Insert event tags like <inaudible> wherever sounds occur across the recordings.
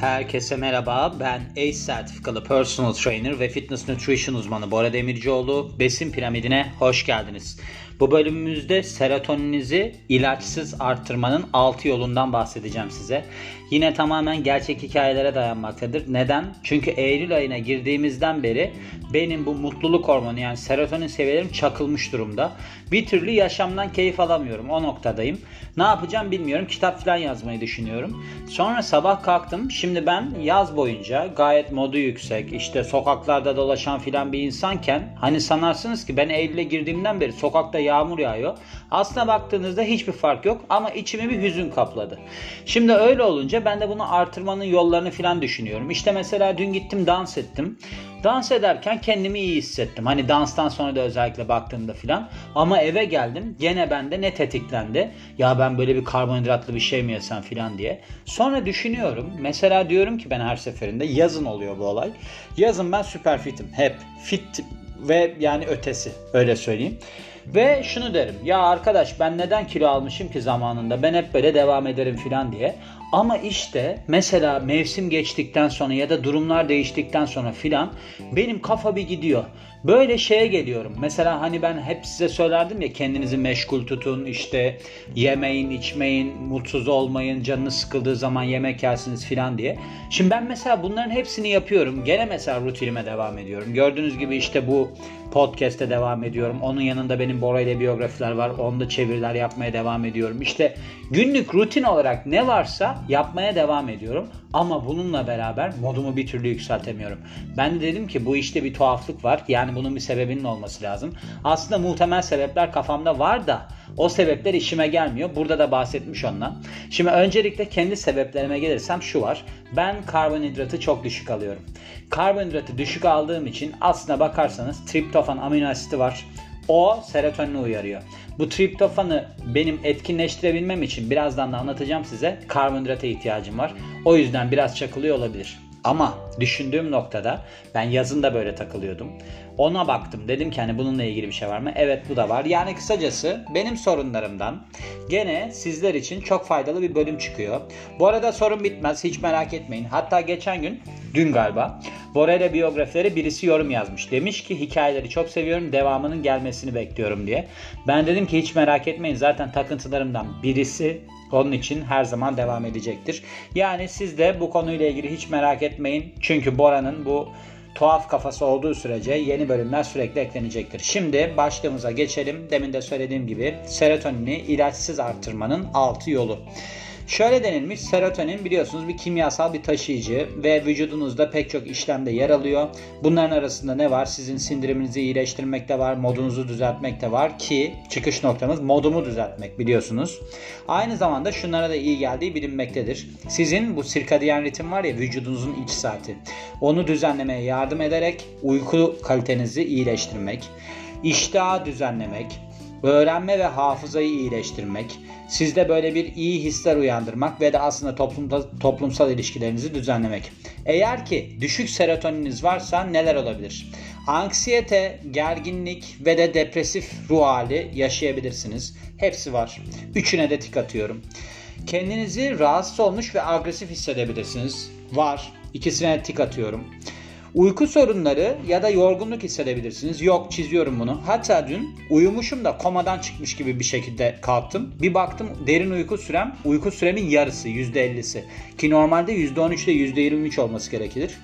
Herkese merhaba. Ben ACE sertifikalı personal trainer ve fitness nutrition uzmanı Bora Demircioğlu. Besin piramidine hoş geldiniz. Bu bölümümüzde serotoninizi ilaçsız arttırmanın 6 yolundan bahsedeceğim size. Yine tamamen gerçek hikayelere dayanmaktadır. Neden? Çünkü Eylül ayına girdiğimizden beri benim bu mutluluk hormonu yani serotonin seviyelerim çakılmış durumda. Bir türlü yaşamdan keyif alamıyorum. O noktadayım. Ne yapacağım bilmiyorum. Kitap falan yazmayı düşünüyorum. Sonra sabah kalktım. Şimdi ben yaz boyunca gayet modu yüksek, işte sokaklarda dolaşan filan bir insanken hani sanarsınız ki ben Eylül'e girdiğimden beri sokakta yağmur yağıyor. Aslına baktığınızda hiçbir fark yok ama içimi bir hüzün kapladı. Şimdi öyle olunca ben de bunu artırmanın yollarını filan düşünüyorum. İşte mesela dün gittim dans ettim. Dans ederken kendimi iyi hissettim. Hani danstan sonra da özellikle baktığımda filan. Ama eve geldim gene bende ne tetiklendi. Ya ben böyle bir karbonhidratlı bir şey mi yesem filan diye. Sonra düşünüyorum. Mesela diyorum ki ben her seferinde yazın oluyor bu olay. Yazın ben süper fitim. Hep fit ve yani ötesi öyle söyleyeyim. Ve şunu derim ya arkadaş ben neden kilo almışım ki zamanında ben hep böyle devam ederim filan diye. Ama işte mesela mevsim geçtikten sonra ya da durumlar değiştikten sonra filan benim kafa bir gidiyor. Böyle şeye geliyorum. Mesela hani ben hep size söylerdim ya kendinizi meşgul tutun işte yemeyin içmeyin mutsuz olmayın canınız sıkıldığı zaman yemek yersiniz filan diye. Şimdi ben mesela bunların hepsini yapıyorum. Gene mesela rutinime devam ediyorum. Gördüğünüz gibi işte bu podcast'te devam ediyorum. Onun yanında benim Bora ile biyografiler var. Onda çeviriler yapmaya devam ediyorum. İşte günlük rutin olarak ne varsa yapmaya devam ediyorum. Ama bununla beraber modumu bir türlü yükseltemiyorum. Ben de dedim ki bu işte bir tuhaflık var. Yani bunun bir sebebinin olması lazım. Aslında muhtemel sebepler kafamda var da o sebepler işime gelmiyor. Burada da bahsetmiş ondan. Şimdi öncelikle kendi sebeplerime gelirsem şu var. Ben karbonhidratı çok düşük alıyorum. Karbonhidratı düşük aldığım için aslına bakarsanız triptofan amino asiti var. O serotonini uyarıyor. Bu triptofanı benim etkinleştirebilmem için birazdan da anlatacağım size karbonhidrata ihtiyacım var. O yüzden biraz çakılıyor olabilir. Ama düşündüğüm noktada ben yazın da böyle takılıyordum. Ona baktım dedim ki hani bununla ilgili bir şey var mı? Evet bu da var. Yani kısacası benim sorunlarımdan gene sizler için çok faydalı bir bölüm çıkıyor. Bu arada sorun bitmez hiç merak etmeyin. Hatta geçen gün dün galiba Bora ile biyografileri birisi yorum yazmış. Demiş ki hikayeleri çok seviyorum devamının gelmesini bekliyorum diye. Ben dedim ki hiç merak etmeyin zaten takıntılarımdan birisi onun için her zaman devam edecektir. Yani siz de bu konuyla ilgili hiç merak etmeyin. Çünkü Bora'nın bu tuhaf kafası olduğu sürece yeni bölümler sürekli eklenecektir. Şimdi başlığımıza geçelim. Demin de söylediğim gibi serotonini ilaçsız artırmanın 6 yolu. Şöyle denilmiş serotonin biliyorsunuz bir kimyasal bir taşıyıcı ve vücudunuzda pek çok işlemde yer alıyor. Bunların arasında ne var? Sizin sindiriminizi iyileştirmekte var, modunuzu düzeltmekte var ki çıkış noktamız modumu düzeltmek biliyorsunuz. Aynı zamanda şunlara da iyi geldiği bilinmektedir. Sizin bu sirkadiyen ritim var ya vücudunuzun iç saati. Onu düzenlemeye yardım ederek uyku kalitenizi iyileştirmek, iştahı düzenlemek, öğrenme ve hafızayı iyileştirmek, sizde böyle bir iyi hisler uyandırmak ve de aslında toplumda, toplumsal ilişkilerinizi düzenlemek. Eğer ki düşük serotoniniz varsa neler olabilir? Anksiyete, gerginlik ve de depresif ruh hali yaşayabilirsiniz. Hepsi var. Üçüne de tik atıyorum. Kendinizi rahatsız olmuş ve agresif hissedebilirsiniz. Var. İkisine tik atıyorum. Uyku sorunları ya da yorgunluk hissedebilirsiniz. Yok çiziyorum bunu. Hatta dün uyumuşum da komadan çıkmış gibi bir şekilde kalktım. Bir baktım derin uyku sürem uyku süremin yarısı %50'si. Ki normalde %13 ile %23 olması gerekir.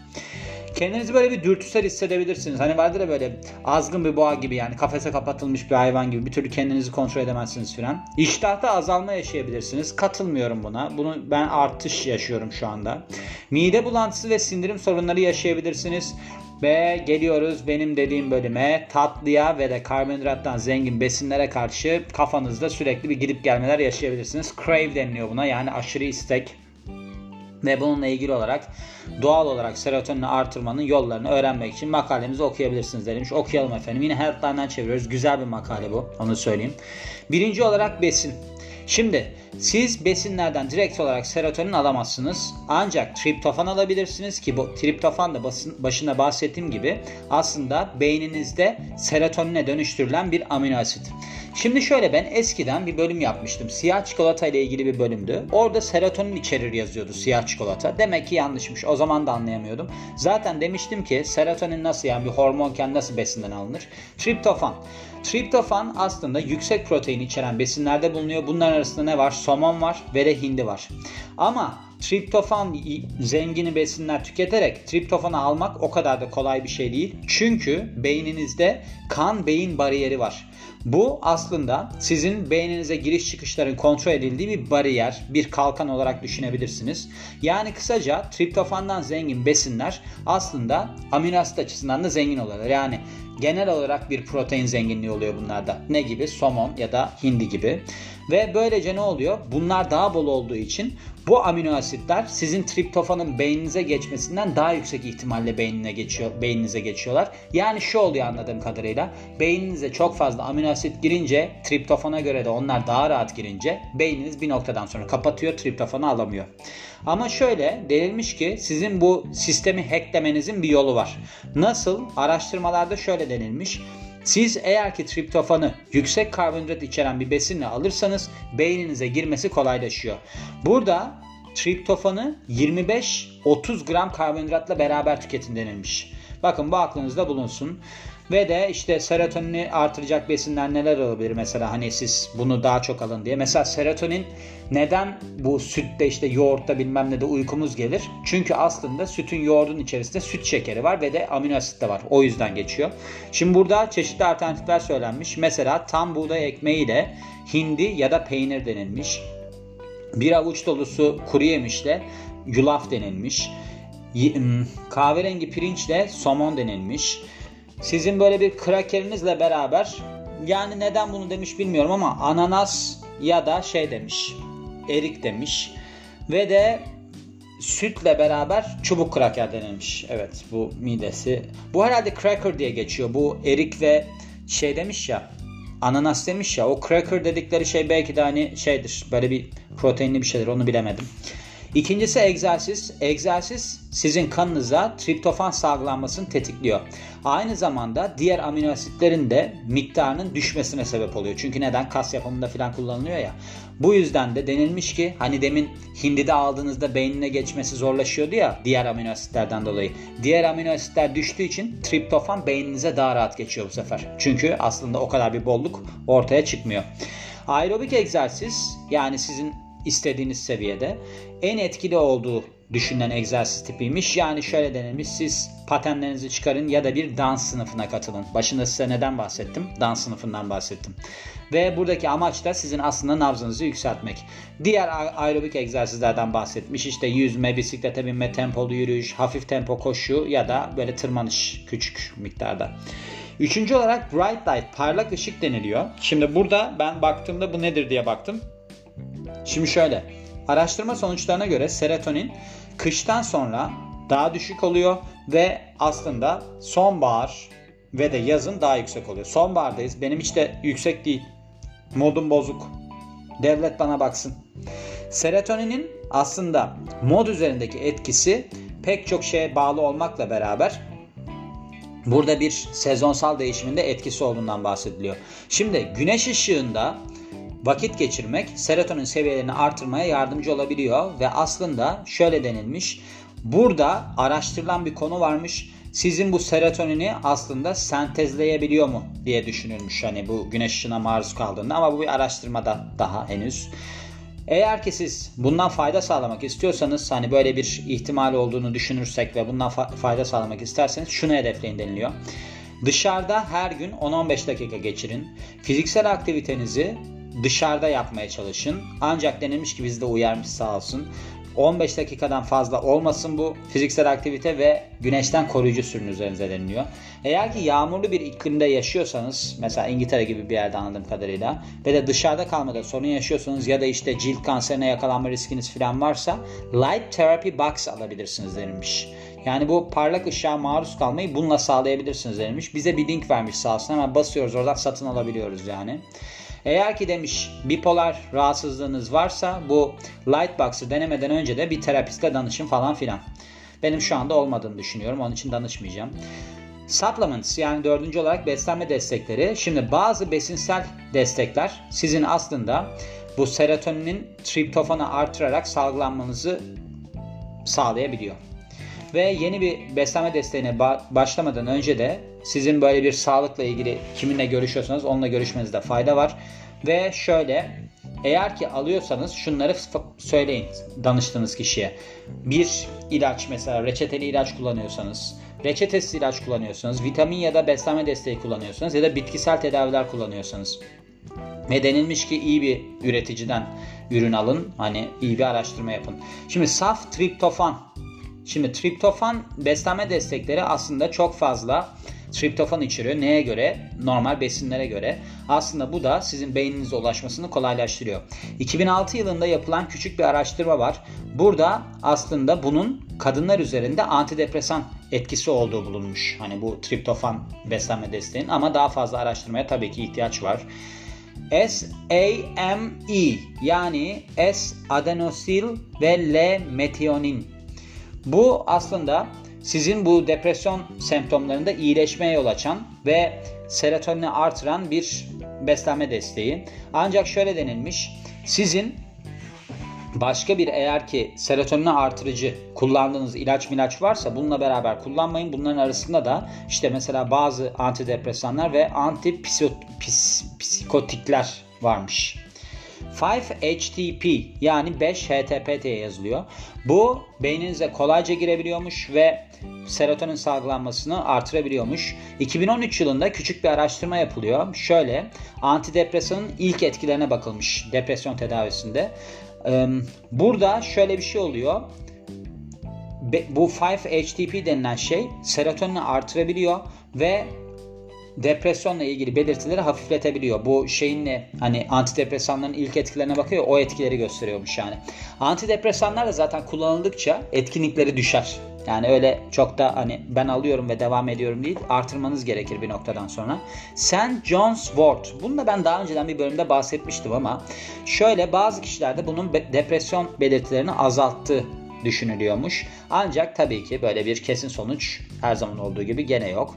Kendinizi böyle bir dürtüsel hissedebilirsiniz. Hani vardır ya böyle azgın bir boğa gibi yani kafese kapatılmış bir hayvan gibi bir türlü kendinizi kontrol edemezsiniz filan. İştahta azalma yaşayabilirsiniz. Katılmıyorum buna. Bunu ben artış yaşıyorum şu anda. Mide bulantısı ve sindirim sorunları yaşayabilirsiniz. Ve geliyoruz benim dediğim bölüme tatlıya ve de karbonhidrattan zengin besinlere karşı kafanızda sürekli bir gidip gelmeler yaşayabilirsiniz. Crave deniliyor buna yani aşırı istek ve bununla ilgili olarak doğal olarak serotonini artırmanın yollarını öğrenmek için makalemizi okuyabilirsiniz demiş. Okuyalım efendim. Yine Healthline'dan çeviriyoruz. Güzel bir makale bu. Onu söyleyeyim. Birinci olarak besin. Şimdi siz besinlerden direkt olarak serotonin alamazsınız. Ancak triptofan alabilirsiniz ki bu triptofan da basın, başında bahsettiğim gibi aslında beyninizde serotonine dönüştürülen bir amino asit. Şimdi şöyle ben eskiden bir bölüm yapmıştım. Siyah çikolata ile ilgili bir bölümdü. Orada serotonin içerir yazıyordu siyah çikolata. Demek ki yanlışmış. O zaman da anlayamıyordum. Zaten demiştim ki serotonin nasıl yani bir hormonken nasıl besinden alınır? Triptofan. Triptofan aslında yüksek protein içeren besinlerde bulunuyor. Bunların arasında ne var? Somon var ve de hindi var. Ama triptofan zengini besinler tüketerek triptofanı almak o kadar da kolay bir şey değil. Çünkü beyninizde kan beyin bariyeri var. Bu aslında sizin beyninize giriş çıkışların kontrol edildiği bir bariyer, bir kalkan olarak düşünebilirsiniz. Yani kısaca triptofandan zengin besinler aslında amino asit açısından da zengin oluyorlar. Yani genel olarak bir protein zenginliği oluyor bunlarda. Ne gibi? Somon ya da hindi gibi. Ve böylece ne oluyor? Bunlar daha bol olduğu için bu amino asitler sizin triptofanın beyninize geçmesinden daha yüksek ihtimalle beynine geçiyor, beyninize geçiyorlar. Yani şu oluyor anladığım kadarıyla. Beyninize çok fazla amino asit girince triptofana göre de onlar daha rahat girince beyniniz bir noktadan sonra kapatıyor, triptofanı alamıyor. Ama şöyle denilmiş ki sizin bu sistemi hacklemenizin bir yolu var. Nasıl? Araştırmalarda şöyle denilmiş. Siz eğer ki triptofanı yüksek karbonhidrat içeren bir besinle alırsanız beyninize girmesi kolaylaşıyor. Burada triptofanı 25-30 gram karbonhidratla beraber tüketin denilmiş. Bakın bu aklınızda bulunsun. Ve de işte serotonini artıracak besinler neler olabilir mesela hani siz bunu daha çok alın diye. Mesela serotonin neden bu sütte işte yoğurtta bilmem ne de uykumuz gelir? Çünkü aslında sütün yoğurdun içerisinde süt şekeri var ve de amino asit de var. O yüzden geçiyor. Şimdi burada çeşitli alternatifler söylenmiş. Mesela tam buğday ekmeğiyle hindi ya da peynir denilmiş. Bir avuç dolusu kuru yemişle yulaf denilmiş. Kahverengi pirinçle somon denilmiş. Sizin böyle bir krakerinizle beraber yani neden bunu demiş bilmiyorum ama ananas ya da şey demiş erik demiş ve de sütle beraber çubuk kraker denilmiş. Evet bu midesi. Bu herhalde cracker diye geçiyor. Bu erik ve şey demiş ya ananas demiş ya o cracker dedikleri şey belki de hani şeydir böyle bir proteinli bir şeydir onu bilemedim. İkincisi egzersiz. Egzersiz sizin kanınıza triptofan salgılanmasını tetikliyor. Aynı zamanda diğer amino asitlerin de miktarının düşmesine sebep oluyor. Çünkü neden? Kas yapımında falan kullanılıyor ya. Bu yüzden de denilmiş ki hani demin hindide aldığınızda beynine geçmesi zorlaşıyordu ya diğer amino asitlerden dolayı. Diğer amino asitler düştüğü için triptofan beyninize daha rahat geçiyor bu sefer. Çünkü aslında o kadar bir bolluk ortaya çıkmıyor. Aerobik egzersiz yani sizin istediğiniz seviyede en etkili olduğu düşünülen egzersiz tipiymiş. Yani şöyle denilmiş siz patenlerinizi çıkarın ya da bir dans sınıfına katılın. Başında size neden bahsettim? Dans sınıfından bahsettim. Ve buradaki amaç da sizin aslında nabzınızı yükseltmek. Diğer aerobik egzersizlerden bahsetmiş. İşte yüzme, bisiklete binme, tempolu yürüyüş, hafif tempo koşu ya da böyle tırmanış küçük miktarda. Üçüncü olarak bright light, parlak ışık deniliyor. Şimdi burada ben baktığımda bu nedir diye baktım. Şimdi şöyle. Araştırma sonuçlarına göre serotonin kıştan sonra daha düşük oluyor ve aslında sonbahar ve de yazın daha yüksek oluyor. Sonbahardayız. Benim hiç de yüksek değil. Modum bozuk. Devlet bana baksın. Serotoninin aslında mod üzerindeki etkisi pek çok şeye bağlı olmakla beraber burada bir sezonsal değişiminde etkisi olduğundan bahsediliyor. Şimdi güneş ışığında vakit geçirmek serotonin seviyelerini artırmaya yardımcı olabiliyor ve aslında şöyle denilmiş. Burada araştırılan bir konu varmış. Sizin bu serotonini aslında sentezleyebiliyor mu diye düşünülmüş hani bu güneş ışığına maruz kaldığında ama bu bir araştırmada daha henüz. Eğer ki siz bundan fayda sağlamak istiyorsanız hani böyle bir ihtimal olduğunu düşünürsek ve bundan fa- fayda sağlamak isterseniz şunu hedefleyin deniliyor. Dışarıda her gün 10-15 dakika geçirin. Fiziksel aktivitenizi dışarıda yapmaya çalışın. Ancak denilmiş ki bizde uyarmış sağ olsun. 15 dakikadan fazla olmasın bu fiziksel aktivite ve güneşten koruyucu sürün üzerinize deniliyor. Eğer ki yağmurlu bir iklimde yaşıyorsanız mesela İngiltere gibi bir yerde anladığım kadarıyla ve de dışarıda kalmada sorun yaşıyorsanız ya da işte cilt kanserine yakalanma riskiniz falan varsa Light Therapy Box alabilirsiniz denilmiş. Yani bu parlak ışığa maruz kalmayı bununla sağlayabilirsiniz denilmiş. Bize bir link vermiş sağ olsun hemen basıyoruz oradan satın alabiliyoruz yani. Eğer ki demiş bipolar rahatsızlığınız varsa bu Lightbox'ı denemeden önce de bir terapistle danışın falan filan. Benim şu anda olmadığını düşünüyorum. Onun için danışmayacağım. Supplements yani dördüncü olarak beslenme destekleri. Şimdi bazı besinsel destekler sizin aslında bu serotoninin triptofanı artırarak salgılanmanızı sağlayabiliyor. Ve yeni bir beslenme desteğine başlamadan önce de sizin böyle bir sağlıkla ilgili kiminle görüşüyorsanız onunla görüşmenizde fayda var. Ve şöyle eğer ki alıyorsanız şunları söyleyin danıştığınız kişiye. Bir ilaç mesela reçeteli ilaç kullanıyorsanız, reçetesiz ilaç kullanıyorsanız, vitamin ya da beslenme desteği kullanıyorsanız ya da bitkisel tedaviler kullanıyorsanız ve denilmiş ki iyi bir üreticiden ürün alın. Hani iyi bir araştırma yapın. Şimdi saf triptofan. Şimdi triptofan beslenme destekleri aslında çok fazla triptofan içeriyor. Neye göre? Normal besinlere göre. Aslında bu da sizin beyninize ulaşmasını kolaylaştırıyor. 2006 yılında yapılan küçük bir araştırma var. Burada aslında bunun kadınlar üzerinde antidepresan etkisi olduğu bulunmuş. Hani bu triptofan beslenme desteğinin ama daha fazla araştırmaya tabii ki ihtiyaç var. SAMe yani S-adenosil ve L-metionin. Bu aslında sizin bu depresyon semptomlarında iyileşmeye yol açan ve serotonini artıran bir beslenme desteği. Ancak şöyle denilmiş. Sizin başka bir eğer ki serotonini artırıcı kullandığınız ilaç milaç varsa bununla beraber kullanmayın. Bunların arasında da işte mesela bazı antidepresanlar ve antipsikotikler varmış. 5-HTP yani 5 HTP diye yazılıyor. Bu beyninize kolayca girebiliyormuş ve serotonin salgılanmasını artırabiliyormuş. 2013 yılında küçük bir araştırma yapılıyor. Şöyle antidepresanın ilk etkilerine bakılmış depresyon tedavisinde. Burada şöyle bir şey oluyor. Bu 5-HTP denilen şey serotonini artırabiliyor ve depresyonla ilgili belirtileri hafifletebiliyor. Bu şeyin ne? Hani antidepresanların ilk etkilerine bakıyor o etkileri gösteriyormuş yani. Antidepresanlar da zaten kullanıldıkça etkinlikleri düşer. Yani öyle çok da hani ben alıyorum ve devam ediyorum değil artırmanız gerekir bir noktadan sonra. St. John's Wort. Bunu da ben daha önceden bir bölümde bahsetmiştim ama şöyle bazı kişilerde bunun depresyon belirtilerini azalttığı düşünülüyormuş. Ancak tabii ki böyle bir kesin sonuç her zaman olduğu gibi gene yok.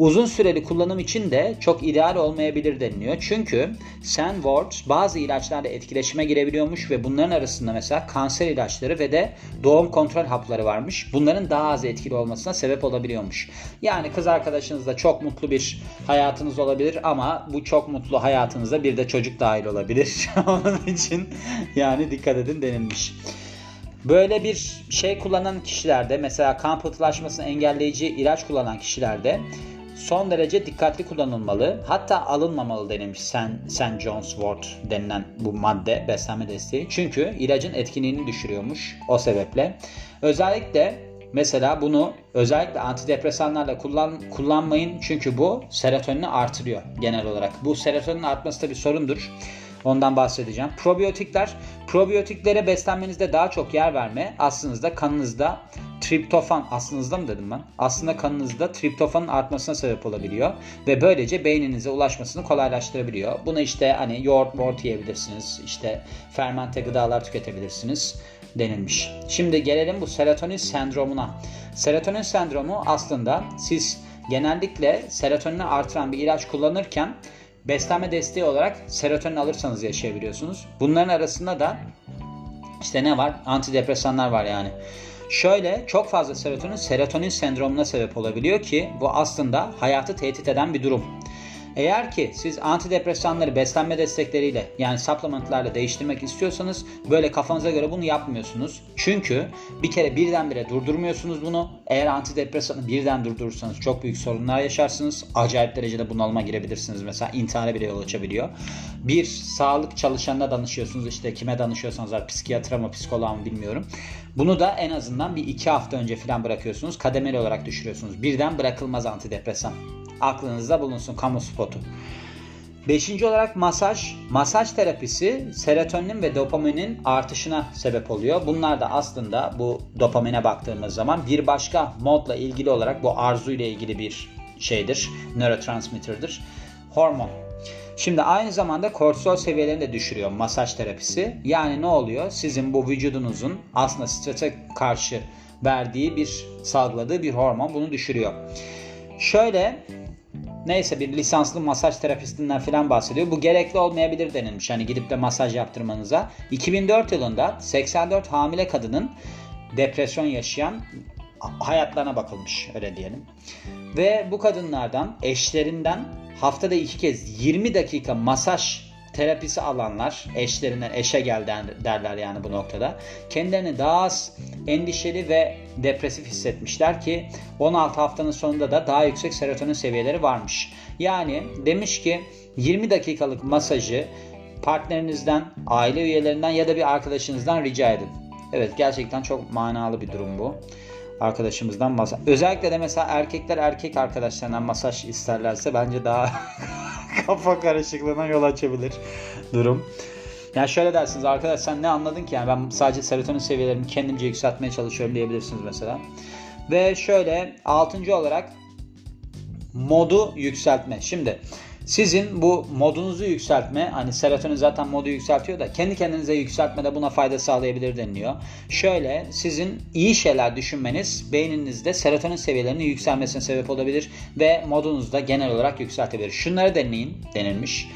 Uzun süreli kullanım için de çok ideal olmayabilir deniliyor. Çünkü Sandwort bazı ilaçlarla etkileşime girebiliyormuş ve bunların arasında mesela kanser ilaçları ve de doğum kontrol hapları varmış. Bunların daha az etkili olmasına sebep olabiliyormuş. Yani kız arkadaşınızla çok mutlu bir hayatınız olabilir ama bu çok mutlu hayatınızda bir de çocuk dahil olabilir. <laughs> Onun için yani dikkat edin denilmiş. Böyle bir şey kullanan kişilerde mesela kan pıhtılaşmasını engelleyici ilaç kullanan kişilerde son derece dikkatli kullanılmalı. Hatta alınmamalı denilmiş St. St. John's Wort denilen bu madde beslenme desteği. Çünkü ilacın etkinliğini düşürüyormuş o sebeple. Özellikle mesela bunu özellikle antidepresanlarla kullan, kullanmayın çünkü bu serotonini artırıyor genel olarak. Bu serotonin artması da bir sorundur. Ondan bahsedeceğim. Probiyotikler, probiyotiklere beslenmenizde daha çok yer verme aslında kanınızda triptofan aslınızda mı dedim ben? Aslında kanınızda triptofanın artmasına sebep olabiliyor ve böylece beyninize ulaşmasını kolaylaştırabiliyor. Bunu işte hani yoğurt mort yiyebilirsiniz. işte fermente gıdalar tüketebilirsiniz denilmiş. Şimdi gelelim bu serotonin sendromuna. Serotonin sendromu aslında siz genellikle serotonini artıran bir ilaç kullanırken beslenme desteği olarak serotonin alırsanız yaşayabiliyorsunuz. Bunların arasında da işte ne var? Antidepresanlar var yani. Şöyle çok fazla serotonin serotonin sendromuna sebep olabiliyor ki bu aslında hayatı tehdit eden bir durum. Eğer ki siz antidepresanları beslenme destekleriyle yani supplementlarla değiştirmek istiyorsanız böyle kafanıza göre bunu yapmıyorsunuz. Çünkü bir kere birdenbire durdurmuyorsunuz bunu. Eğer antidepresanı birden durdurursanız çok büyük sorunlar yaşarsınız. Acayip derecede bunalıma girebilirsiniz. Mesela intihara bile yol açabiliyor. Bir sağlık çalışanına danışıyorsunuz işte kime danışıyorsanız psikiyatra mı psikoloğa mı bilmiyorum. Bunu da en azından bir iki hafta önce falan bırakıyorsunuz. Kademeli olarak düşürüyorsunuz. Birden bırakılmaz antidepresan aklınızda bulunsun kamu spotu. Beşinci olarak masaj. Masaj terapisi serotonin ve dopaminin artışına sebep oluyor. Bunlar da aslında bu dopamine baktığımız zaman bir başka modla ilgili olarak bu arzu ile ilgili bir şeydir. Nörotransmitter'dır. Hormon. Şimdi aynı zamanda kortisol seviyelerini de düşürüyor masaj terapisi. Yani ne oluyor? Sizin bu vücudunuzun aslında strese karşı verdiği bir salgıladığı bir hormon bunu düşürüyor. Şöyle neyse bir lisanslı masaj terapistinden falan bahsediyor. Bu gerekli olmayabilir denilmiş. Hani gidip de masaj yaptırmanıza. 2004 yılında 84 hamile kadının depresyon yaşayan hayatlarına bakılmış öyle diyelim. Ve bu kadınlardan eşlerinden haftada iki kez 20 dakika masaj terapisi alanlar eşlerinden eşe gel derler yani bu noktada. Kendilerini daha az endişeli ve depresif hissetmişler ki 16 haftanın sonunda da daha yüksek serotonin seviyeleri varmış. Yani demiş ki 20 dakikalık masajı partnerinizden, aile üyelerinden ya da bir arkadaşınızdan rica edin. Evet gerçekten çok manalı bir durum bu. Arkadaşımızdan masaj. Özellikle de mesela erkekler erkek arkadaşlarından masaj isterlerse bence daha <laughs> kafa karışıklığına yol açabilir durum. Yani şöyle dersiniz arkadaş sen ne anladın ki yani ben sadece serotonin seviyelerimi kendimce yükseltmeye çalışıyorum diyebilirsiniz mesela. Ve şöyle altıncı olarak modu yükseltme. Şimdi sizin bu modunuzu yükseltme hani serotonin zaten modu yükseltiyor da kendi kendinize yükseltme de buna fayda sağlayabilir deniliyor. Şöyle sizin iyi şeyler düşünmeniz beyninizde serotonin seviyelerinin yükselmesine sebep olabilir ve modunuzu da genel olarak yükseltebilir. Şunları deneyin denilmiş.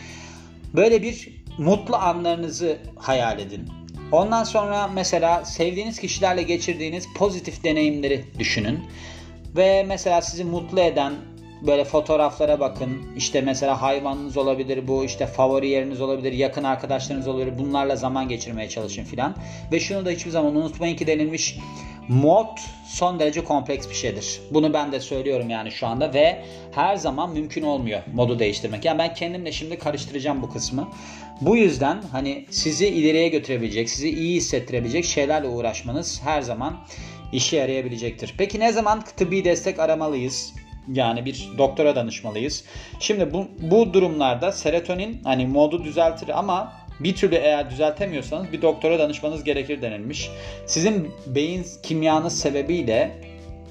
Böyle bir mutlu anlarınızı hayal edin. Ondan sonra mesela sevdiğiniz kişilerle geçirdiğiniz pozitif deneyimleri düşünün. Ve mesela sizi mutlu eden böyle fotoğraflara bakın. İşte mesela hayvanınız olabilir bu, işte favori yeriniz olabilir, yakın arkadaşlarınız olabilir. Bunlarla zaman geçirmeye çalışın filan. Ve şunu da hiçbir zaman unutmayın ki denilmiş mod son derece kompleks bir şeydir. Bunu ben de söylüyorum yani şu anda ve her zaman mümkün olmuyor modu değiştirmek. Yani ben kendimle şimdi karıştıracağım bu kısmı. Bu yüzden hani sizi ileriye götürebilecek, sizi iyi hissettirebilecek şeylerle uğraşmanız her zaman işe yarayabilecektir. Peki ne zaman tıbbi destek aramalıyız? Yani bir doktora danışmalıyız. Şimdi bu, bu durumlarda serotonin hani modu düzeltir ama bir türlü eğer düzeltemiyorsanız bir doktora danışmanız gerekir denilmiş. Sizin beyin kimyanız sebebiyle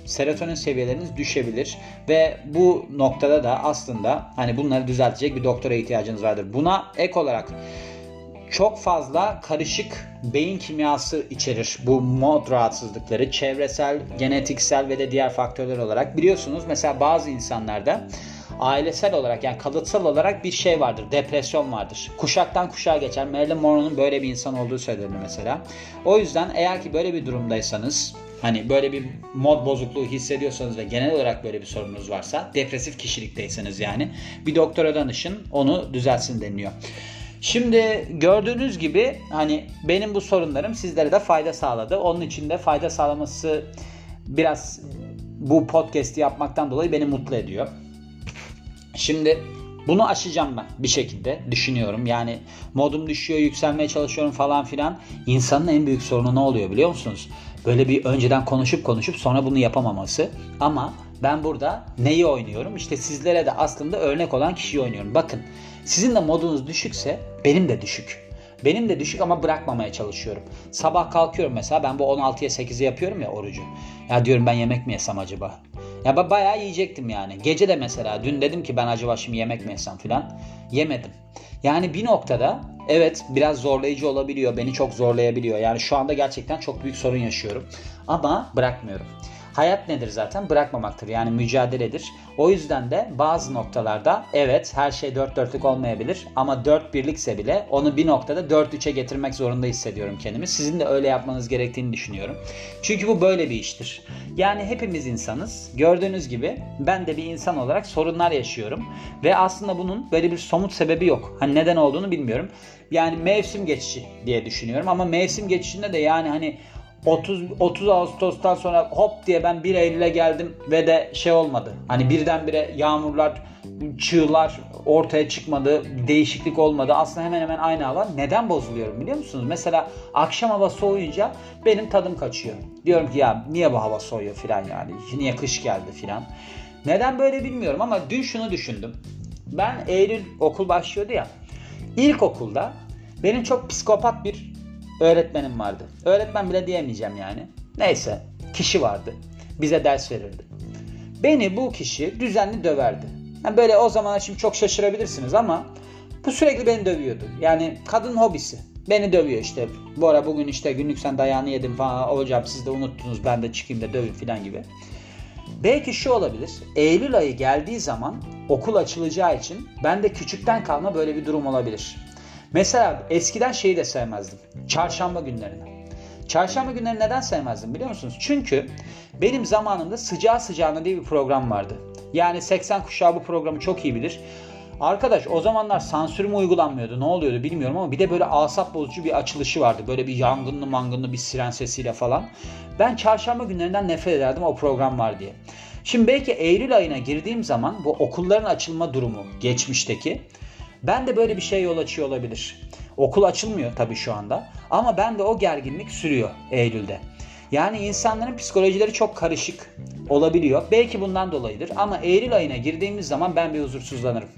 serotonin seviyeleriniz düşebilir ve bu noktada da aslında hani bunları düzeltecek bir doktora ihtiyacınız vardır. Buna ek olarak çok fazla karışık beyin kimyası içerir bu mod rahatsızlıkları. Çevresel, genetiksel ve de diğer faktörler olarak. Biliyorsunuz mesela bazı insanlarda ailesel olarak yani kalıtsal olarak bir şey vardır. Depresyon vardır. Kuşaktan kuşağa geçer. Marilyn Monroe'nun böyle bir insan olduğu söylenir mesela. O yüzden eğer ki böyle bir durumdaysanız Hani böyle bir mod bozukluğu hissediyorsanız ve genel olarak böyle bir sorununuz varsa depresif kişilikteyseniz yani bir doktora danışın onu düzelsin deniliyor. Şimdi gördüğünüz gibi hani benim bu sorunlarım sizlere de fayda sağladı. Onun için de fayda sağlaması biraz bu podcast'i yapmaktan dolayı beni mutlu ediyor. Şimdi bunu aşacağım ben bir şekilde düşünüyorum. Yani modum düşüyor, yükselmeye çalışıyorum falan filan. İnsanın en büyük sorunu ne oluyor biliyor musunuz? Böyle bir önceden konuşup konuşup sonra bunu yapamaması. Ama ben burada neyi oynuyorum? İşte sizlere de aslında örnek olan kişiyi oynuyorum. Bakın sizin de modunuz düşükse benim de düşük. Benim de düşük ama bırakmamaya çalışıyorum. Sabah kalkıyorum mesela ben bu 16'ya 8'i yapıyorum ya orucu. Ya diyorum ben yemek mi yesem acaba? Ya ben bayağı yiyecektim yani. Gece de mesela dün dedim ki ben acaba şimdi yemek mi yesem filan. Yemedim. Yani bir noktada evet biraz zorlayıcı olabiliyor. Beni çok zorlayabiliyor. Yani şu anda gerçekten çok büyük sorun yaşıyorum. Ama bırakmıyorum. Hayat nedir zaten? Bırakmamaktır. Yani mücadeledir. O yüzden de bazı noktalarda evet her şey dört dörtlük olmayabilir ama dört birlikse bile onu bir noktada dört üçe getirmek zorunda hissediyorum kendimi. Sizin de öyle yapmanız gerektiğini düşünüyorum. Çünkü bu böyle bir iştir. Yani hepimiz insanız. Gördüğünüz gibi ben de bir insan olarak sorunlar yaşıyorum. Ve aslında bunun böyle bir somut sebebi yok. Hani neden olduğunu bilmiyorum. Yani mevsim geçişi diye düşünüyorum ama mevsim geçişinde de yani hani 30 30 Ağustos'tan sonra hop diye ben 1 Eylül'e geldim ve de şey olmadı. Hani birdenbire yağmurlar, çığlar ortaya çıkmadı, değişiklik olmadı. Aslında hemen hemen aynı hava. Neden bozuluyorum biliyor musunuz? Mesela akşam hava soğuyunca benim tadım kaçıyor. Diyorum ki ya niye bu hava soğuyor filan yani. Niye kış geldi filan. Neden böyle bilmiyorum ama dün şunu düşündüm. Ben Eylül okul başlıyordu ya. İlkokulda benim çok psikopat bir öğretmenim vardı. Öğretmen bile diyemeyeceğim yani. Neyse kişi vardı. Bize ders verirdi. Beni bu kişi düzenli döverdi. Yani böyle o zaman şimdi çok şaşırabilirsiniz ama bu sürekli beni dövüyordu. Yani kadın hobisi. Beni dövüyor işte. Bu ara bugün işte günlük sen dayağını yedim falan. Hocam siz de unuttunuz ben de çıkayım da dövün falan gibi. Belki şu olabilir. Eylül ayı geldiği zaman okul açılacağı için ben de küçükten kalma böyle bir durum olabilir. Mesela eskiden şeyi de sevmezdim. Çarşamba günlerini. Çarşamba günleri neden sevmezdim biliyor musunuz? Çünkü benim zamanımda sıcağı sıcağına diye bir program vardı. Yani 80 kuşağı bu programı çok iyi bilir. Arkadaş o zamanlar sansür mü uygulanmıyordu ne oluyordu bilmiyorum ama bir de böyle asap bozucu bir açılışı vardı. Böyle bir yangınlı mangınlı bir siren sesiyle falan. Ben çarşamba günlerinden nefret ederdim o program var diye. Şimdi belki Eylül ayına girdiğim zaman bu okulların açılma durumu geçmişteki ben de böyle bir şey yol açıyor olabilir. Okul açılmıyor tabii şu anda ama ben de o gerginlik sürüyor Eylül'de. Yani insanların psikolojileri çok karışık olabiliyor. Belki bundan dolayıdır ama Eylül ayına girdiğimiz zaman ben bir huzursuzlanırım.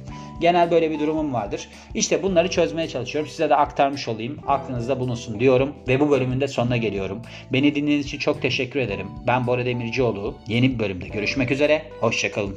Genel böyle bir durumum vardır. İşte bunları çözmeye çalışıyorum. Size de aktarmış olayım. Aklınızda bulunsun diyorum ve bu bölümün de sonuna geliyorum. Beni dinlediğiniz için çok teşekkür ederim. Ben Bora Demircioğlu. Yeni bir bölümde görüşmek üzere. Hoşçakalın.